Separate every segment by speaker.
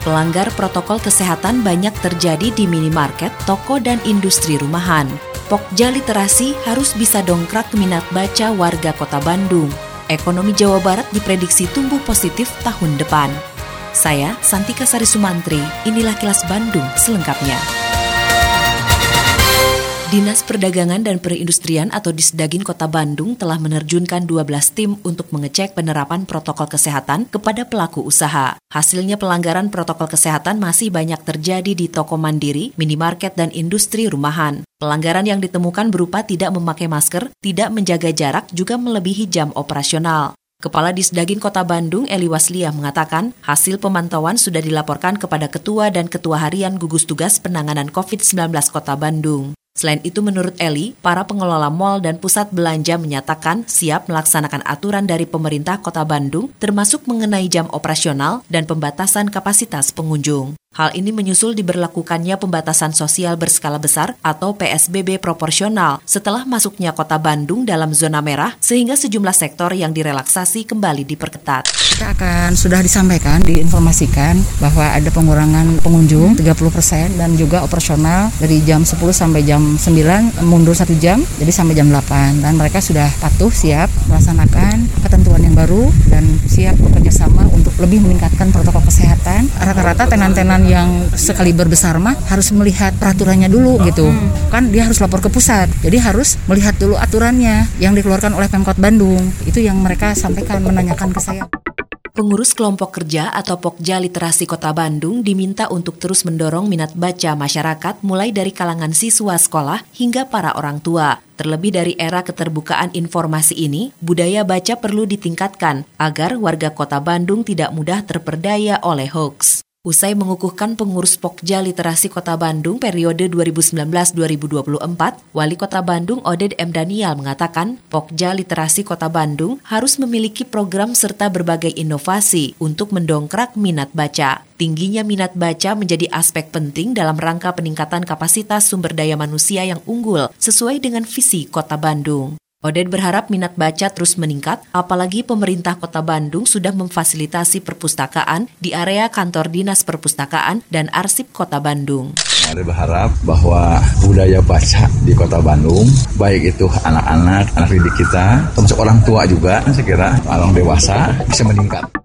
Speaker 1: Pelanggar protokol kesehatan banyak terjadi di minimarket, toko, dan industri rumahan. Pokja literasi harus bisa dongkrak minat baca warga kota Bandung. Ekonomi Jawa Barat diprediksi tumbuh positif tahun depan. Saya, Santika Sari Sumantri, inilah kilas Bandung selengkapnya. Dinas Perdagangan dan Perindustrian atau Disdagin Kota Bandung telah menerjunkan 12 tim untuk mengecek penerapan protokol kesehatan kepada pelaku usaha. Hasilnya pelanggaran protokol kesehatan masih banyak terjadi di toko mandiri, minimarket, dan industri rumahan. Pelanggaran yang ditemukan berupa tidak memakai masker, tidak menjaga jarak, juga melebihi jam operasional. Kepala Disdagin Kota Bandung, Eli Waslia, mengatakan hasil pemantauan sudah dilaporkan kepada Ketua dan Ketua Harian Gugus Tugas Penanganan COVID-19 Kota Bandung. Selain itu menurut Eli, para pengelola mal dan pusat belanja menyatakan siap melaksanakan aturan dari pemerintah kota Bandung termasuk mengenai jam operasional dan pembatasan kapasitas pengunjung. Hal ini menyusul diberlakukannya pembatasan sosial berskala besar atau PSBB proporsional setelah masuknya kota Bandung dalam zona merah sehingga sejumlah sektor yang direlaksasi kembali diperketat.
Speaker 2: Kita akan sudah disampaikan, diinformasikan bahwa ada pengurangan pengunjung 30% dan juga operasional dari jam 10 sampai jam 9 mundur satu jam jadi sampai jam 8 dan mereka sudah patuh siap melaksanakan ketentuan yang baru dan siap bekerja sama untuk lebih meningkatkan protokol kesehatan. Rata-rata tenan-tenan yang sekali berbesar mah harus melihat peraturannya dulu gitu hmm. kan dia harus lapor ke pusat jadi harus melihat dulu aturannya yang dikeluarkan oleh Pemkot Bandung itu yang mereka sampaikan menanyakan ke saya
Speaker 1: Pengurus kelompok kerja atau Pokja Literasi Kota Bandung diminta untuk terus mendorong minat baca masyarakat mulai dari kalangan siswa sekolah hingga para orang tua. Terlebih dari era keterbukaan informasi ini, budaya baca perlu ditingkatkan agar warga kota Bandung tidak mudah terperdaya oleh hoax. Usai mengukuhkan pengurus Pokja Literasi Kota Bandung periode 2019-2024, Wali Kota Bandung Oded M. Daniel mengatakan Pokja Literasi Kota Bandung harus memiliki program serta berbagai inovasi untuk mendongkrak minat baca. Tingginya minat baca menjadi aspek penting dalam rangka peningkatan kapasitas sumber daya manusia yang unggul sesuai dengan visi Kota Bandung. Oded berharap minat baca terus meningkat, apalagi pemerintah kota Bandung sudah memfasilitasi perpustakaan di area kantor Dinas Perpustakaan dan Arsip Kota Bandung.
Speaker 3: Mari berharap bahwa budaya baca di kota Bandung, baik itu anak-anak, anak didik kita, termasuk orang tua juga, saya kira orang dewasa, bisa meningkat.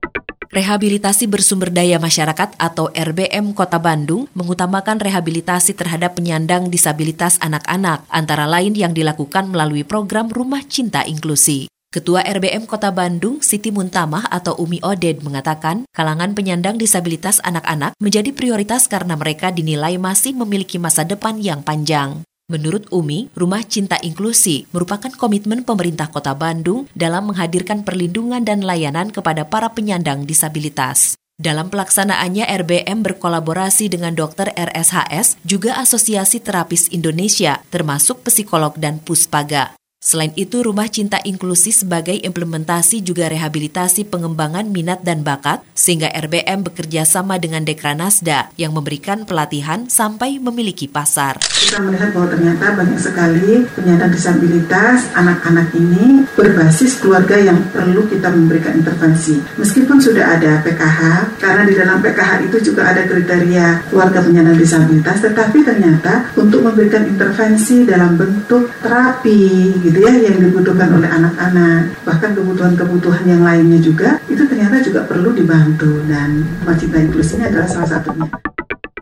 Speaker 1: Rehabilitasi bersumber daya masyarakat atau RBM Kota Bandung mengutamakan rehabilitasi terhadap penyandang disabilitas anak-anak, antara lain yang dilakukan melalui program Rumah Cinta Inklusi. Ketua RBM Kota Bandung, Siti Muntamah atau Umi Oded mengatakan, kalangan penyandang disabilitas anak-anak menjadi prioritas karena mereka dinilai masih memiliki masa depan yang panjang. Menurut Umi, Rumah Cinta Inklusi merupakan komitmen pemerintah Kota Bandung dalam menghadirkan perlindungan dan layanan kepada para penyandang disabilitas. Dalam pelaksanaannya, RBM berkolaborasi dengan dokter RSHS, juga Asosiasi Terapis Indonesia, termasuk psikolog dan puspaga. Selain itu, Rumah Cinta Inklusi sebagai implementasi juga rehabilitasi pengembangan minat dan bakat, sehingga RBM bekerja sama dengan Dekranasda yang memberikan pelatihan sampai memiliki pasar.
Speaker 4: Kita melihat bahwa ternyata banyak sekali penyandang disabilitas anak-anak ini berbasis keluarga yang perlu kita memberikan intervensi. Meskipun sudah ada PKH, karena di dalam PKH itu juga ada kriteria keluarga penyandang disabilitas, tetapi ternyata untuk memberikan intervensi dalam bentuk terapi gitu ya yang dibutuhkan oleh anak-anak bahkan kebutuhan-kebutuhan yang lainnya juga itu ternyata juga perlu dibantu dan Macita Inklusi ini adalah salah satunya.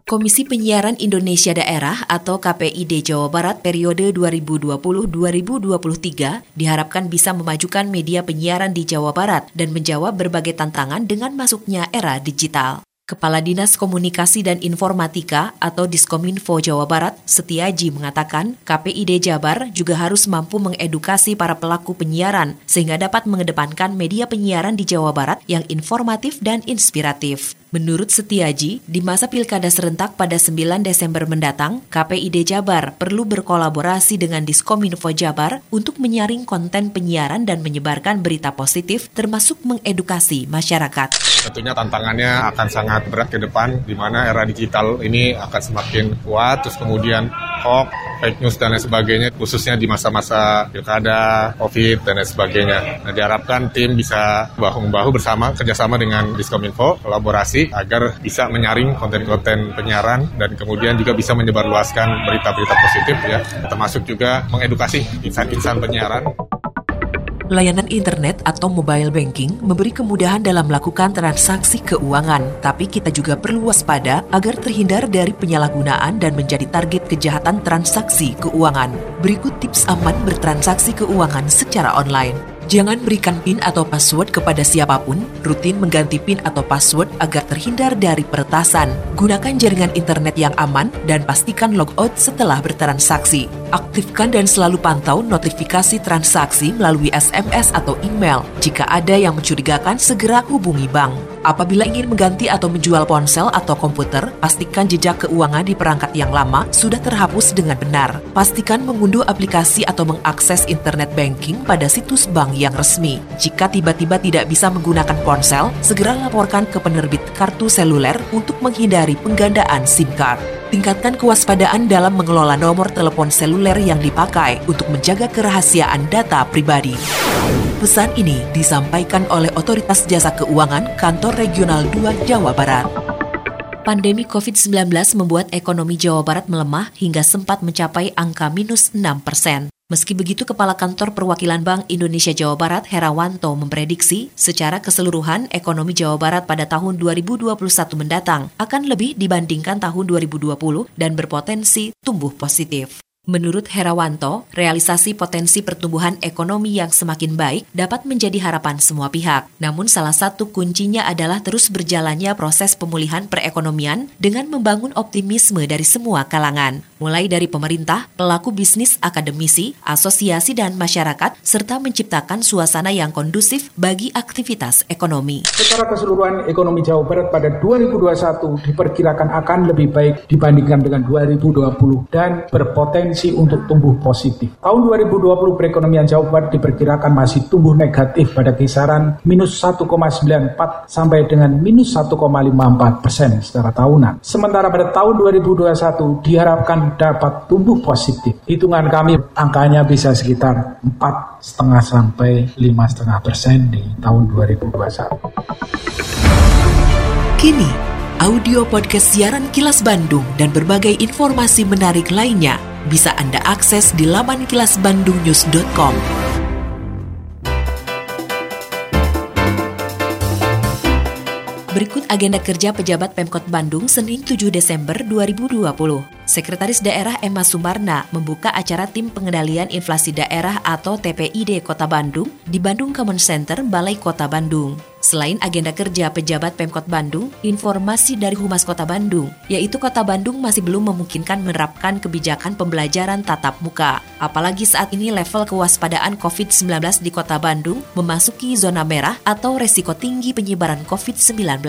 Speaker 1: Komisi Penyiaran Indonesia Daerah atau KPID Jawa Barat periode 2020-2023 diharapkan bisa memajukan media penyiaran di Jawa Barat dan menjawab berbagai tantangan dengan masuknya era digital. Kepala Dinas Komunikasi dan Informatika atau Diskominfo Jawa Barat, Setiaji mengatakan KPID Jabar juga harus mampu mengedukasi para pelaku penyiaran sehingga dapat mengedepankan media penyiaran di Jawa Barat yang informatif dan inspiratif. Menurut Setiaji, di masa pilkada serentak pada 9 Desember mendatang, KPID Jabar perlu berkolaborasi dengan Diskominfo Jabar untuk menyaring konten penyiaran dan menyebarkan berita positif termasuk mengedukasi masyarakat.
Speaker 5: Tentunya tantangannya akan sangat berat ke depan, di mana era digital ini akan semakin kuat, terus kemudian hoax, fake news dan lain sebagainya, khususnya di masa-masa pilkada, covid dan lain sebagainya. Nah, diharapkan tim bisa bahu-bahu bersama, kerjasama dengan Diskominfo, kolaborasi agar bisa menyaring konten-konten penyiaran dan kemudian juga bisa menyebarluaskan berita-berita positif ya, termasuk juga mengedukasi insan-insan penyiaran.
Speaker 1: Layanan internet atau mobile banking memberi kemudahan dalam melakukan transaksi keuangan, tapi kita juga perlu waspada agar terhindar dari penyalahgunaan dan menjadi target kejahatan transaksi keuangan. Berikut tips aman bertransaksi keuangan secara online. Jangan berikan PIN atau password kepada siapa pun, rutin mengganti PIN atau password agar terhindar dari peretasan. Gunakan jaringan internet yang aman dan pastikan logout setelah bertransaksi. Aktifkan dan selalu pantau notifikasi transaksi melalui SMS atau email. Jika ada yang mencurigakan, segera hubungi bank. Apabila ingin mengganti atau menjual ponsel atau komputer, pastikan jejak keuangan di perangkat yang lama sudah terhapus dengan benar. Pastikan mengunduh aplikasi atau mengakses internet banking pada situs bank yang resmi. Jika tiba-tiba tidak bisa menggunakan ponsel, segera laporkan ke penerbit kartu seluler untuk menghindari penggandaan SIM card. Tingkatkan kewaspadaan dalam mengelola nomor telepon seluler yang dipakai untuk menjaga kerahasiaan data pribadi. Pesan ini disampaikan oleh Otoritas Jasa Keuangan Kantor Regional 2 Jawa Barat. Pandemi COVID-19 membuat ekonomi Jawa Barat melemah hingga sempat mencapai angka minus 6 persen. Meski begitu, Kepala Kantor Perwakilan Bank Indonesia Jawa Barat Herawanto memprediksi secara keseluruhan ekonomi Jawa Barat pada tahun 2021 mendatang akan lebih dibandingkan tahun 2020 dan berpotensi tumbuh positif. Menurut Herawanto, realisasi potensi pertumbuhan ekonomi yang semakin baik dapat menjadi harapan semua pihak. Namun salah satu kuncinya adalah terus berjalannya proses pemulihan perekonomian dengan membangun optimisme dari semua kalangan, mulai dari pemerintah, pelaku bisnis, akademisi, asosiasi dan masyarakat, serta menciptakan suasana yang kondusif bagi aktivitas ekonomi.
Speaker 6: Secara keseluruhan ekonomi Jawa Barat pada 2021 diperkirakan akan lebih baik dibandingkan dengan 2020 dan berpotensi untuk tumbuh positif. Tahun 2020 perekonomian Jawa Barat diperkirakan masih tumbuh negatif pada kisaran minus 1,94 sampai dengan minus 1,54 persen secara tahunan. Sementara pada tahun 2021 diharapkan dapat tumbuh positif. Hitungan kami angkanya bisa sekitar 4,5 sampai 5,5 persen di tahun 2021.
Speaker 1: Kini, audio podcast siaran Kilas Bandung dan berbagai informasi menarik lainnya bisa Anda akses di laman kilasbandungnews.com. Berikut agenda kerja pejabat Pemkot Bandung Senin 7 Desember 2020. Sekretaris Daerah Emma Sumarna membuka acara Tim Pengendalian Inflasi Daerah atau TPID Kota Bandung di Bandung Common Center, Balai Kota Bandung. Selain agenda kerja pejabat Pemkot Bandung, informasi dari Humas Kota Bandung, yaitu Kota Bandung masih belum memungkinkan menerapkan kebijakan pembelajaran tatap muka. Apalagi saat ini level kewaspadaan COVID-19 di Kota Bandung memasuki zona merah atau resiko tinggi penyebaran COVID-19.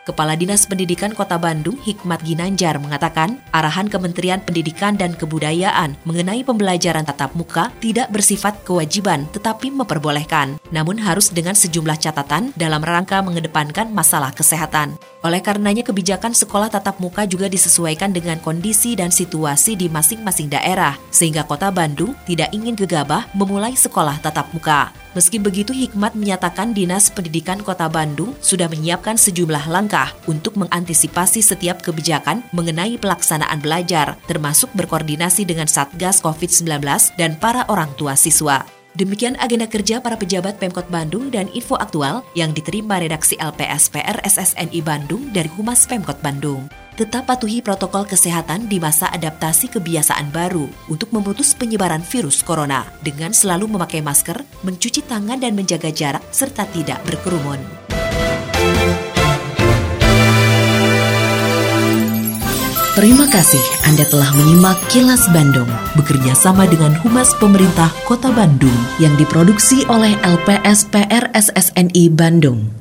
Speaker 1: Kepala Dinas Pendidikan Kota Bandung Hikmat Ginanjar mengatakan, arahan Kementerian Pendidikan dan Kebudayaan mengenai pembelajaran tatap muka tidak bersifat kewajiban tetapi memperbolehkan, namun harus dengan sejumlah catatan dalam rangka mengedepankan masalah kesehatan. Oleh karenanya kebijakan sekolah tatap muka juga disesuaikan dengan kondisi dan situasi di masing-masing daerah, sehingga Kota Bandung tidak ingin gegabah memulai sekolah tatap muka. Meski begitu, Hikmat menyatakan Dinas Pendidikan Kota Bandung sudah menyiapkan sejumlah langkah untuk mengantisipasi setiap kebijakan mengenai pelaksanaan belajar, termasuk berkoordinasi dengan Satgas COVID-19 dan para orang tua siswa. Demikian agenda kerja para pejabat Pemkot Bandung dan info aktual yang diterima redaksi LPSPR SSNI Bandung dari Humas Pemkot Bandung tetap patuhi protokol kesehatan di masa adaptasi kebiasaan baru untuk memutus penyebaran virus corona dengan selalu memakai masker, mencuci tangan dan menjaga jarak serta tidak berkerumun. Terima kasih Anda telah menyimak Kilas Bandung bekerja sama dengan Humas Pemerintah Kota Bandung yang diproduksi oleh LPSPR SSNI Bandung.